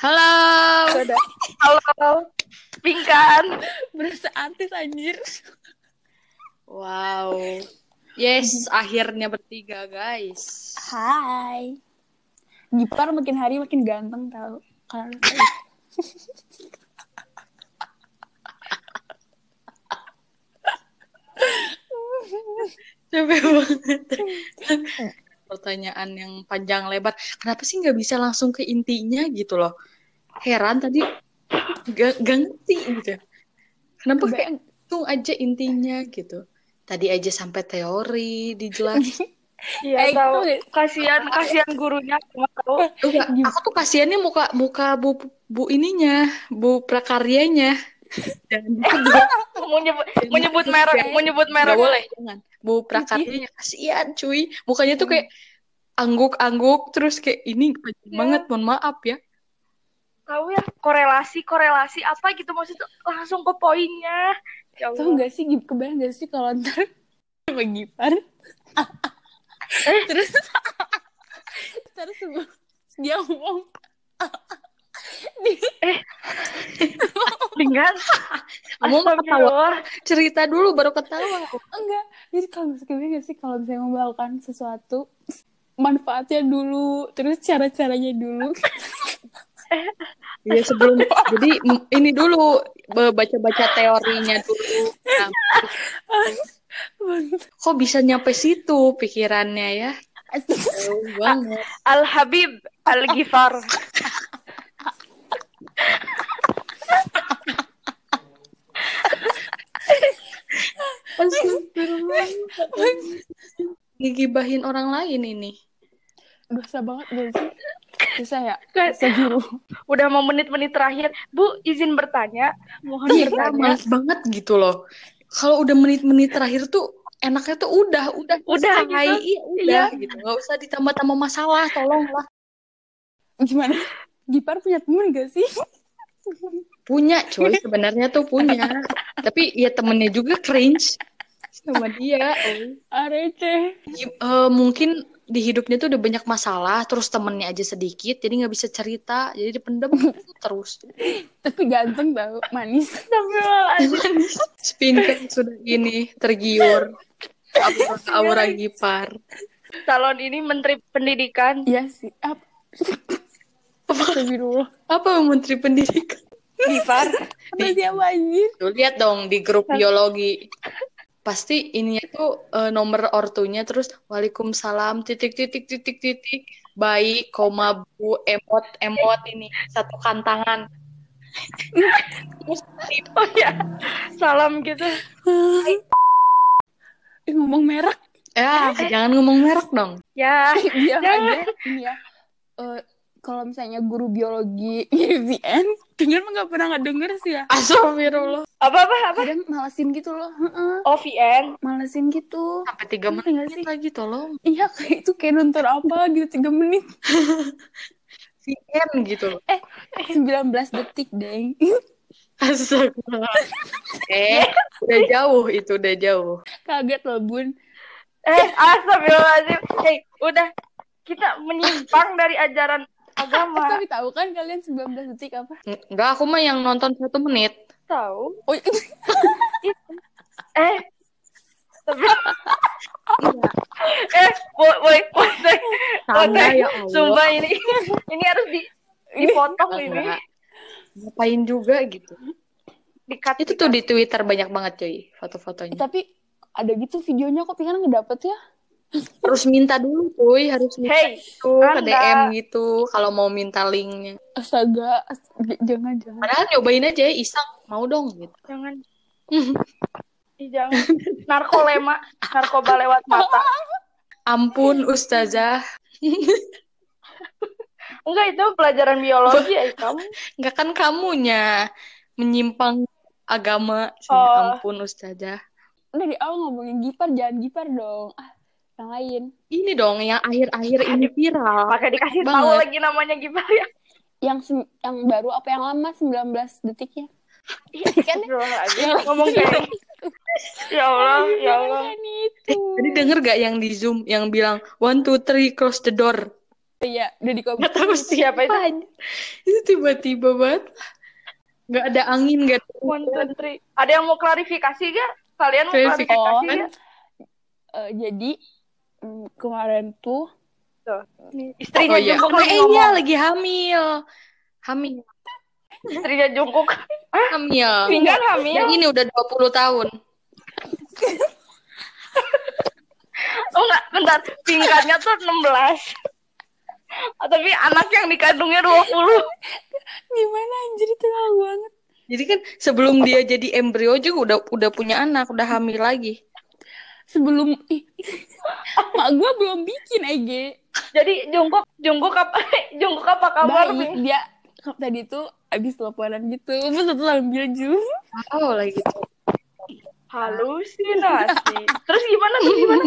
Halo. Udah. Halo. Pingkan. berasa artis anjir. Wow. Yes, akhirnya bertiga, guys. Hai. Gipar makin hari makin ganteng tau. Kalau Capek banget. Pertanyaan yang panjang lebar. Kenapa sih nggak bisa langsung ke intinya gitu loh? Heran tadi gak, gak ngerti gitu. Kenapa kayak langsung aja intinya gitu. Tadi aja sampai teori dijelasin. Iya Eh, tahu. itu- Kasihan kasihan gurunya cuma tahu. Aku tuh kasihannya muka muka bu bu ininya, bu prakaryanya. Jangan disebut. mau nyebut mau nyebut merek, mau nyebut merek. Nggak boleh, jangan. Bu prakaryanya kasihan, cuy. Mukanya tuh kayak angguk-angguk terus kayak ini panjang Iya. banget, mohon maaf ya. Tahu ya korelasi korelasi apa gitu maksudnya langsung ke poinnya. Ya Tahu Allah. gak sih, Gip- kebayang gak sih kalau ntar sama Gipar terus terus sebelum dia ngomong di- Dengan Kamu mau ketawa, cerita dulu baru ketawa. enggak. Jadi kalau misalnya sih kalau misalnya membawakan sesuatu manfaatnya dulu. Terus cara-caranya dulu. Iya sebelum. Jadi ini dulu. Baca-baca teorinya dulu. Nah, kok bisa nyampe situ pikirannya ya? Al Habib Al Ghifar. Astagfirullah. Ngegibahin orang lain ini. dosa banget gak sih susah ya Astagfirullah. udah mau menit-menit terakhir. Bu, izin bertanya. Mohon Iya, bertanya. males banget gitu loh. Kalau udah menit-menit terakhir tuh enaknya tuh udah, udah, Udah selesai. gitu. Iya, udah Iya. gitu. Nggak usah ditambah-tambah masalah, tolonglah. gimana Gipar punya temen gak sih Punya, coy, sebenarnya tuh punya. Tapi ya temennya juga cringe sama dia. arece Gi- eh, mungkin di hidupnya tuh udah banyak masalah, terus temennya aja sedikit, jadi nggak bisa cerita, jadi dipendem terus. tapi ganteng tau manis Astagfirullahaladzim. Spin kan sudah ini tergiur. Aura, aura gipar. Calon ini Menteri Pendidikan. iya sih apa Astagfirullah Apa Menteri Pendidikan? Ghifar. apa siapa anjir Tuh, lihat dong di grup biologi. Pasti ininya tuh eh, nomor ortunya terus Waalaikumsalam titik titik titik titik baik koma bu emot emot ini satu kantangan. Terus Oh ya, salam gitu. eh, ngomong merek ya jangan ngomong merek dong. Ya, biar Jangan. aja ini ya eh, kalau misalnya guru biologi IVN denger mah gak pernah nggak denger sih ya Astagfirullah. apa-apa apa? kadang malesin gitu loh Heeh, OVN. malesin gitu Sampai tiga Ngerti nggak menit sih? lagi tolong. iya kayak itu kayak nonton apa gitu tiga menit VN gitu. 19 detik deng Astagfirullah. Eh, udah jauh itu udah jauh. kaget loh bun Eh, astagfirullahaladzim. Hei, udah. Kita menyimpang dari ajaran agama. tapi tahu kan kalian 19 detik apa Enggak, aku mah yang nonton satu menit. Tahu? oh itu Eh. Tapi... eh, Tanda boy, ya Allah. Sumpah ini, ini harus di dipotong ini. Ngapain juga gitu. dikat. Itu tuh di Twitter banyak banget cuy foto-fotonya. tapi ada gitu videonya kok pengen ngedapet ya Harus minta dulu cuy, harus minta Hey, tuh ke. DM gitu kalau mau minta linknya. astaga ast- jangan jangan Padahal nyobain aja iseng, mau dong gitu. jangan. Ih, jangan. Narkolema, narkoba lewat mata. Ampun ustazah. Enggak, itu pelajaran biologi ya, kamu. Enggak kan kamunya menyimpang agama. Oh. Ampun ustazah. udah di awal ngomongin gipar jangan gipar dong ah yang lain Ini dong yang akhir-akhir ini viral. Pakai dikasih tahu Banget. lagi namanya gimana ya. yang sem- yang baru apa yang lama 19 detik ya Kan ngomong kayak Ya Allah, ya Allah. Itu Eh, tadi denger gak yang di Zoom yang bilang one two three close the door? Iya, udah di Gak tahu Siapa itu? itu tiba-tiba banget. Gak ada angin, gak ada One, two, three. Ada yang mau klarifikasi gak? Kalian mau Klarifikasi. klarifikasi Oh. gak? Eh, jadi kemarin tuh Tuh. Istrinya Oh iya, Jungkook lagi eh, ngomong. iya lagi hamil. Hamil. Istrinya Jungkook. Hamil. Pinggan hamil. Yang ini udah 20 tahun. Oh enggak, bentar. Pinggannya tuh 16. Oh, tapi anak yang dikandungnya 20. gimana anjir itu banget. Jadi kan sebelum dia jadi embrio juga udah udah punya anak, udah hamil lagi. Sebelum mak gue belum bikin EG. Jadi Jungkook, Jungkook apa, Jungkook apa kabar? Baik, dia tadi tuh abis teleponan gitu, terus satu sambil jus. Oh, lagi gitu. Halusinasi. Terus gimana tuh gimana?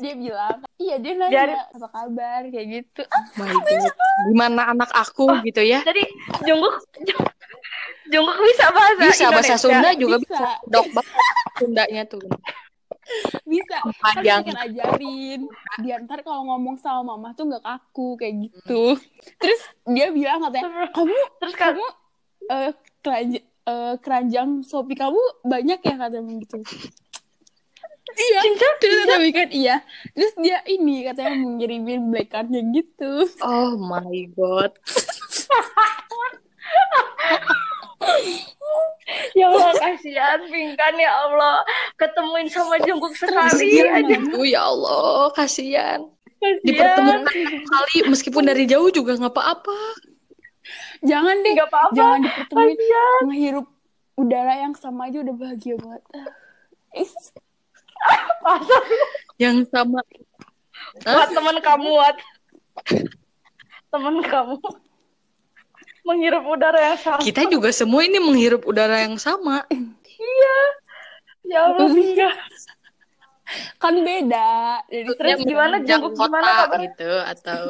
Dia bilang, iya dia nanya Dari- apa kabar kayak gitu. Ah, My God. Gimana anak aku gitu ya? Jadi Jungkook, Jungkook bisa bahasa Bisa bahasa Indonesia. Sunda juga bisa. Bisa. Dok banget Sundanya tuh. Bisa. Panjang. kan ajarin. Dia ntar kalau ngomong sama mama tuh nggak kaku kayak gitu. Terus dia bilang katanya, kamu Terus kamu eh keranjang, eh, keranjang Shopee kamu banyak ya katanya gitu. Iya, terus tapi kan iya. Terus dia ini katanya mau ngirimin black cardnya gitu. Oh my god. Ya Allah kasihan Pingkan ya Allah ketemuin sama Jungkook sekali Iya, aja Aduh ya Allah, kasihan. Dipertemukan kali meskipun dari jauh juga nggak apa-apa. Jangan deh, Nggak apa-apa. jangan dipertemuin. Kasihan. Ngehirup udara yang sama aja udah bahagia banget. Masa Yang sama. buat teman kamu Wat. teman kamu menghirup udara yang sama. Kita juga semua ini menghirup udara yang sama. Iya. Ya Allah Pinggan. kan beda. Jadi Terus gimana, kota gimana kabarnya? gitu atau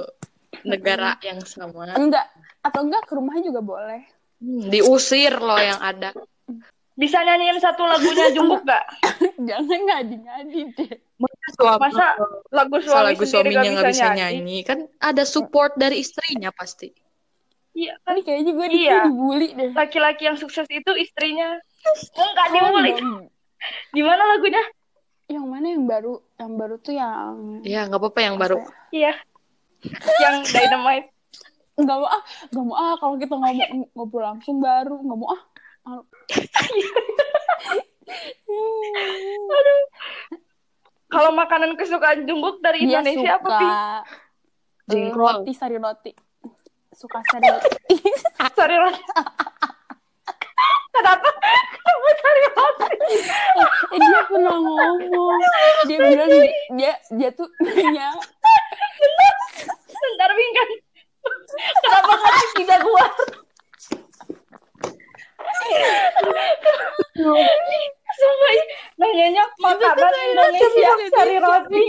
negara yang sama. enggak atau enggak ke rumahnya juga boleh. Hmm, Diusir loh yang ada. Bisa nyanyiin satu lagunya Jungkook gak? Jangan ngadi-ngadi deh. Masa lagu Masa suami lagu sendiri suaminya gak nggak bisa bisa nyanyi? nyanyi kan ada support dari istrinya pasti. Iya kan Ini kayaknya gue Iya. dibully deh. laki-laki yang sukses itu istrinya enggak dibully. Gimana lagunya? Yang mana yang baru? Yang baru tuh yang Ya nggak apa-apa yang baru. Iya. Yang dynamite. Enggak mau ah, enggak mau ah kalau kita ngomong ngobrol langsung baru, enggak mau ah. Ah. Kalau makanan kesukaan Jungkook dari Dia Indonesia apa suka eh, Jengkol. roti sari roti. Suka roti. Sari roti. Kenapa? Kenapa sari roti? eh, dia pernah ngomong. Dia bilang dia dia tuh nanya Bentar Bingkan. Kenapa ngasih pizza gua? Sumpah nanyanya makanan Indonesia sari roti.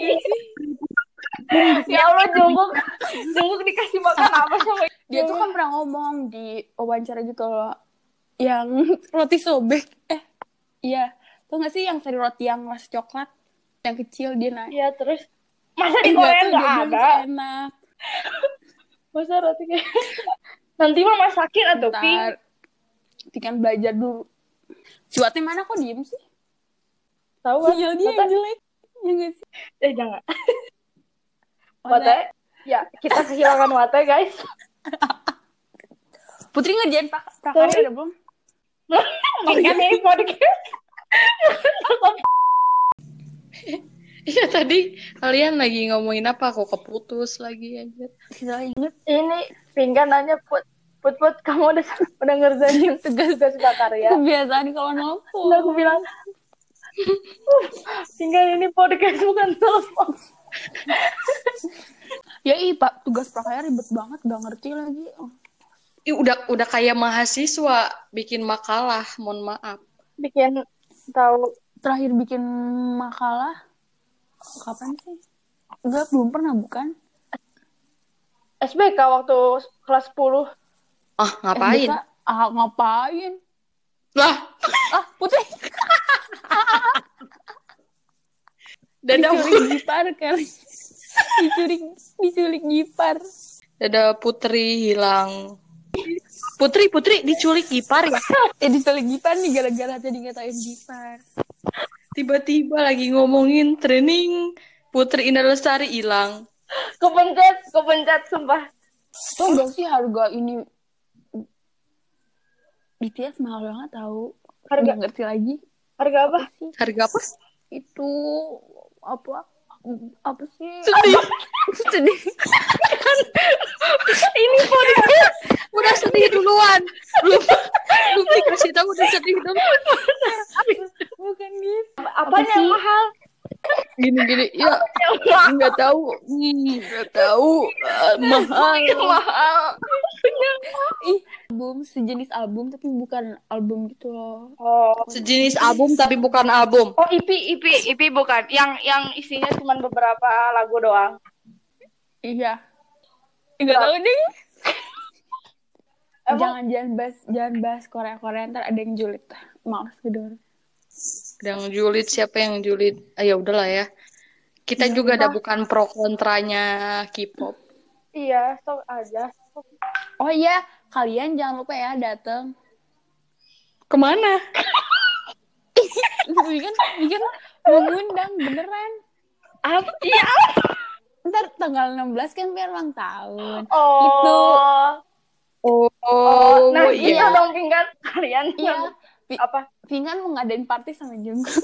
Ya Allah Jungkook. Jungkook dikasih makan apa sama dia tuh kan pernah ngomong di wawancara gitu loh yang roti sobek eh iya tuh gak sih yang sari roti yang rasa coklat yang kecil dia naik Iya terus masa di Korea nggak ada? enak Masa roti kayak nanti mah masakin atau Pi? Ntar tinggal belajar dulu Cuatnya mana kok diem sih? Tahu kan? Sinyal dia yang jelek Ya gak sih? Eh jangan. Wate, ya kita kehilangan Wate guys. Putri ngerjain pra prakarya udah belum? Mungkin ini podcast. Iya tadi kalian lagi ngomongin apa? Kok keputus lagi aja? Kita inget Ini pinggan nanya put put put kamu udah udah ngerjain tugas tugas prakarya. kebiasaan kalau nelfon Udah aku bilang "Uh, pinggan ini podcast bukan telepon. Ya ih pak tugas prakarya ribet banget Gak ngerti lagi Oh, Ih, udah udah kayak mahasiswa bikin makalah, mohon maaf. Bikin tahu Terakhir bikin makalah Kapan sih? Enggak belum pernah bukan? SBK waktu kelas 10. Ah, ngapain? SBK, ah, ngapain? Lah, Ah Putri Dada diculik Gipar kali. diculik diculik Gipar. Dada Putri hilang. Putri, Putri diculik Gipar ya. Eh diculik Gipar nih gara-gara tadi ngatain Gipar. Tiba-tiba lagi ngomongin training Putri Indah Lestari hilang. Kepencet, kepencet sumpah. Tuh gak sih harga ini BTS mahal banget tahu. Harga Nggak ngerti lagi. harga apa? Apa sih? Harga apa? Itu apa? Apa sih? Sedih. Sedih. Ini podcast udah sedih duluan. Belum belum dikasih tahu udah sedih dong. Bukan gitu. Apanya yang mahal? Gini gini ya nggak tahu nggak tahu Eh, mahal mahal. Sejenis album tapi bukan album gitu loh. Oh. sejenis album tapi bukan album Oh, EP, EP, EP bukan. Yang yang isinya cuma beberapa lagu doang. Iya. Enggak tahu deh. Emang Jangan jangan bahas jangan bahas Korea Korea ntar ada yang julid. Males gedor. yang julid siapa yang julid ah, ya udahlah ya kita Ya juga ada bukan pro kontranya K-pop iya, sok aja. Oh iya, kalian jangan lupa ya datang. ke mana Bikin bikin mengundang beneran. Apa? Iya. Ntar tanggal 16 kan biar ulang tahun. Oh. Itu. oh, Oh, nah iya. gitu dong pinggan kalian. Iya. Pi- Apa? Vingan mau ngadain party sama Jungkook.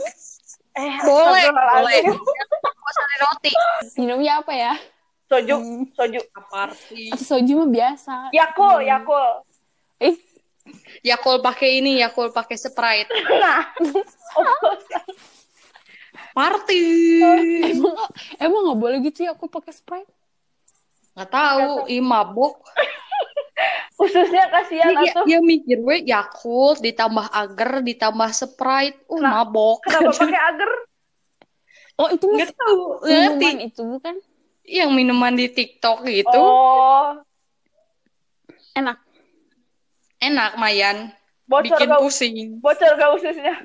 Eh, boleh boleh roti Minumnya apa ya? Soju, Hmm, soju. party atau soju mah biasa. Yakul, Hmm. Yakul. Eh, Yakul pakai ini Yakul pakai Sprite Nah. Oh, party emang emang nggak boleh gitu ya aku pakai Sprite? nggak tahu ih mabuk Khususnya kasihan dia, atuh. dia mikir we Yakult ditambah agar ditambah Sprite uh Nah, mabok Kenapa pakai agar? Oh itu nggak tahu ngerti itu bukan? Yang minuman di TikTok gitu Oh, Enak. enak Mayan bocor bikin gak, pusing bocor gak ususnya.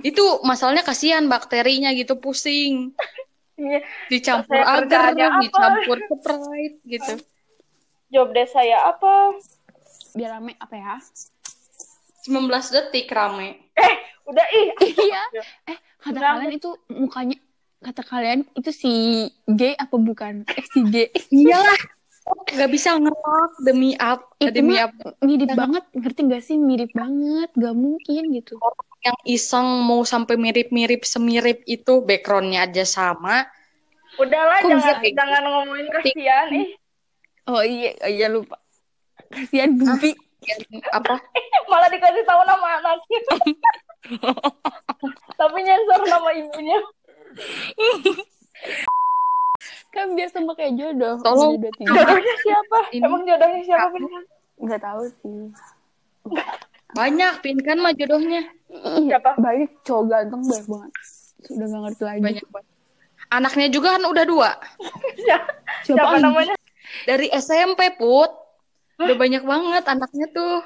itu masalahnya kasihan bakterinya gitu pusing Iya. dicampur agar dicampur Sprite gitu Job desk saya apa? Biar rame apa ya? 19 detik rame Eh, udah ih. Iya. Eh kata kalian itu mukanya kata kalian itu si gay apa bukan? Eh si gay. iyalah nggak bisa ngelak demi up Itu demi up mirip banget, ngerti gak sih? Mirip banget, gak mungkin gitu. yang iseng mau sampai mirip-mirip semirip itu backgroundnya aja sama Udahlah, Kok jangan bisa? jangan ngomongin kasihan ih. Oh iya, oh iya lupa. Kasihan Bibi. yang apa Malah dikasih tahu nama anaknya. Tapi nyensor nama ibunya. Kan biar sama kayak jodoh. Tolong. Jodoh tiga. Jodohnya siapa? Ini. Emang jodohnya siapa? Pin? Nggak tahu sih. banyak pin kan mah jodohnya Iya, Siapa? banyak cowok ganteng banyak banget. Sudah gak ngerti lagi. banyak banget anaknya juga kan udah dua Siapa, Siapa, namanya? dari SMP put udah banyak banget anaknya tuh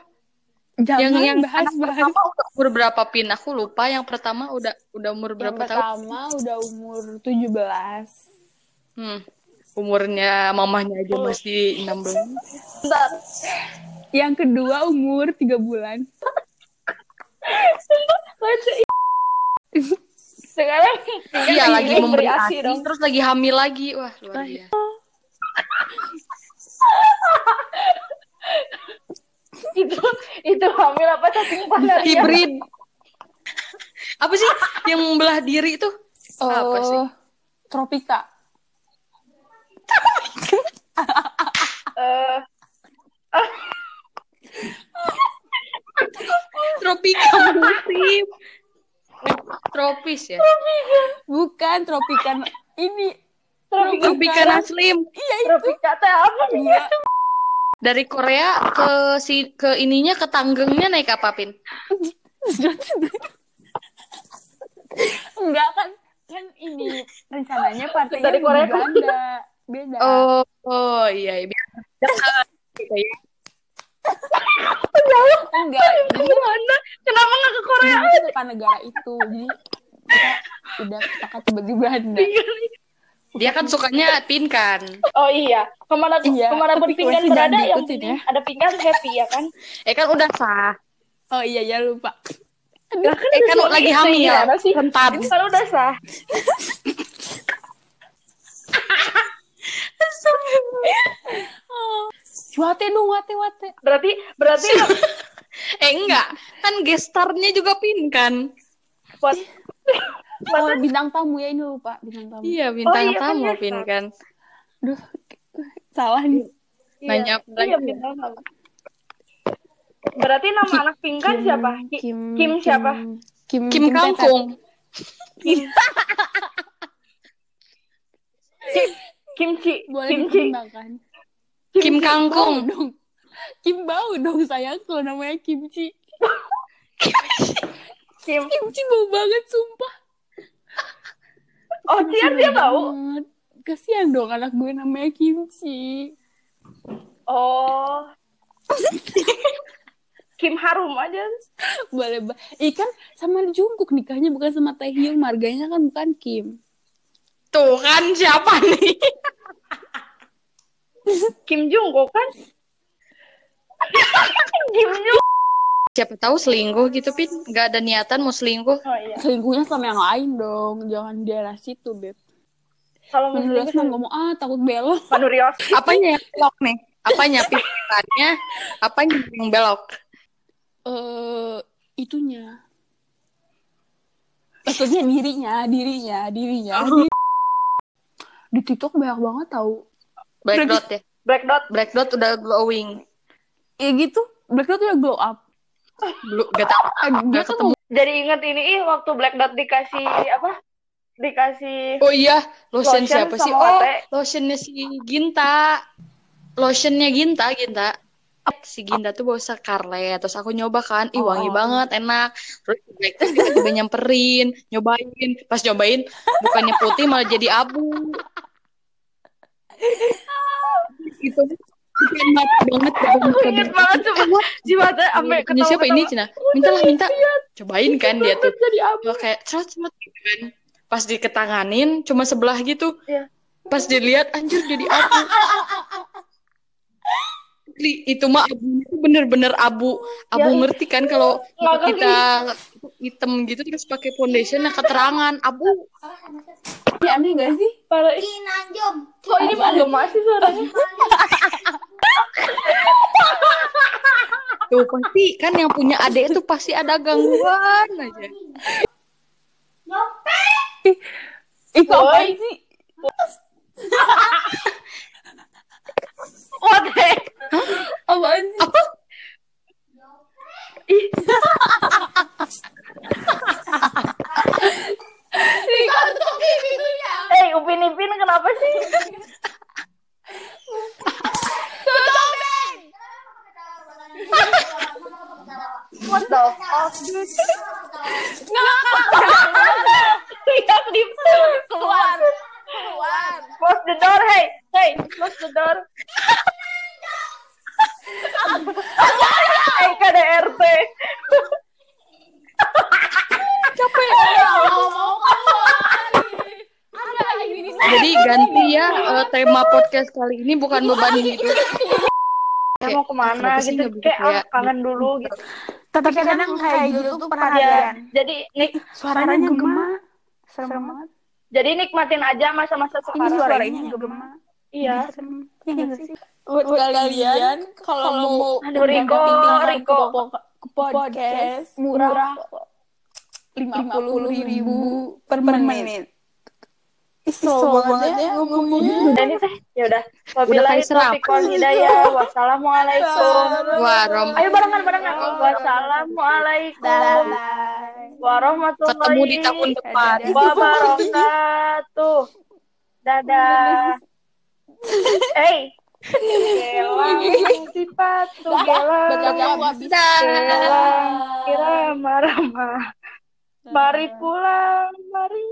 Jangan yang yang bahas anak bahas. pertama udah umur berapa pin aku lupa yang pertama udah udah umur Yang berapa tahun pertama udah umur 17. hmm. umurnya mamahnya aja masih 16 Bentar. Yang kedua umur 3 bulan. Sekarang iya lagi memberi beri asi dong. terus lagi hamil lagi wah luar biasa itu itu hamil apa cacing panas hibrid. Apa sih yang membelah diri itu? Apa sih? Oh, Tropika. Eh, tropika musim tropis ya? Bukan Tropika. Ini. tropika. Tropika. Naslim. Iya itu. tropika teh apa nih Iya. Dari Korea ke si ke ininya ke Tanggengnya naik apa pin Enggak kan kan ini rencananya partainya Dari Korea ke Uganda. Beda. oh oh iya iya gitu ya. Enggak. Jadi Gimana? kenapa nggak ke Korea bukan negara itu. Jadi kita udah kakak tiba-tiba Dia kan sukanya pin kan. Oh iya, ke mana Iya, ke mana pun berada yang ya. ada pinggan happy ya kan? Eh kan udah sah. oh iya ya lupa Lah kan Eh kan udah lagi hamil. Rentan. Itu kan udah sah. wate dong wate wate Berarti berarti Eh enggak, kan gestarnya juga pin kan. buat oh bintang tamu ya ini lupa bintang tamu Iya, bintang iya kan tamu gestar. pin kan. Duh, salah nih Nanya apa iya, lagi? bintang tamu. Berarti nama anak pinggan siapa? Ki- Kim siapa? Kim, Kim Tetet. Kangkung. Kimchi, boleh kimchi. Kim bau Kangkung. dong Kim bau dong sayang kalau namanya kimchi Kim. kimchi bau banget sumpah Oh, dia dia bau. banget. kasihan dong anak gue namanya kimchi Oh. Kim Harum aja. boleh ba ikan sama Jungkook nikahnya bukan sama Taehyung marganya kan bukan Kim Tuh kan siapa nih? Kim Jungkook kan? Kim Jung. Siapa tahu selingkuh gitu, Pin. Gak ada niatan mau selingkuh. Oh iya. selingkuhnya sama yang lain dong jangan di daerah situ beb Kalau menurut menurut mah ngomong ah takut belok Manurios. Apanya yang belok nih? Apanya pikirannya? Apanya yang belok? eh itunya maksudnya dirinya dirinya dirinya Di- di TikTok banyak banget tahu Black dot ya. Black Dot. Black dot udah glowing. ya gitu Black Dot udah glow up Belum gak tau. Tuh ketemu. Jadi inget ini ih waktu Black Dot dikasih apa? Dikasih Oh iya, lotion, Lotion siapa sih? Oh, latte. lotionnya si Ginta. Lotionnya Ginta, Ginta. Si Ginta tuh bawa Scarlet, terus aku nyoba kan, ih wangi Oh. banget, enak. Terus Black Dot tiba-tiba nyamperin, nyobain. Pas nyobain, bukannya putih malah jadi abu. Itu bikin mata banget. Aku inget banget cuma jiwata sampai siapa ini Cina? Minta lah minta. Iya. Cobain kan dia tuh. Jadi apa? Kayak cerot cerot gitu kan. Pas diketanganin cuma sebelah gitu. Iya. Pas dilihat anjir jadi abu. Li, itu mah abunya tuh bener-bener abu. Abu Ya. ngerti kan kalau Nggak kita hitam gitu terus pakai foundation yang keterangan abu. ya aneh gak sih Parah. Kok ini menggema sih suaranya? Tuh pasti kan yang punya adik itu pasti ada gangguan aja. itu apa sih What the heck? apaan sih Apa? Eh, Upin Ipin kenapa sih? What the fuck, dude? Teriak di keluar. Keluar. Close the door, hey. Hey, close the door. hey, KDRT. Jadi ganti ya eh, tema podcast kali ini bukan beban hidup. Saya mau ke mana gitu? kayak kayak kangen dulu gitu. tapi kadang kayak gitu tuh Ya, perhatian. Jadi nik suaranya gema serem banget. Jadi nikmatin aja masa-masa ini sekarang. suaranya gema Iya. Iya nggak sih? Buat kalian kalau mau Riko, Riko. ke podcast murah. lima puluh ribu per menit. Iso banget ya ngomongnya. Dan ini teh ya udah. Udah Wabillahi kayak serap. taufiq wal hidayah. Wassalamualaikum. Wah, Rom. Ayo barengan barengan. Wassalamualaikum warahmatullahi Ketemu di tahun depan. wabarakatuh. Dadah. Hey. Gelang sepatu gelang. Baca Gelang kira marah Mari pulang, mari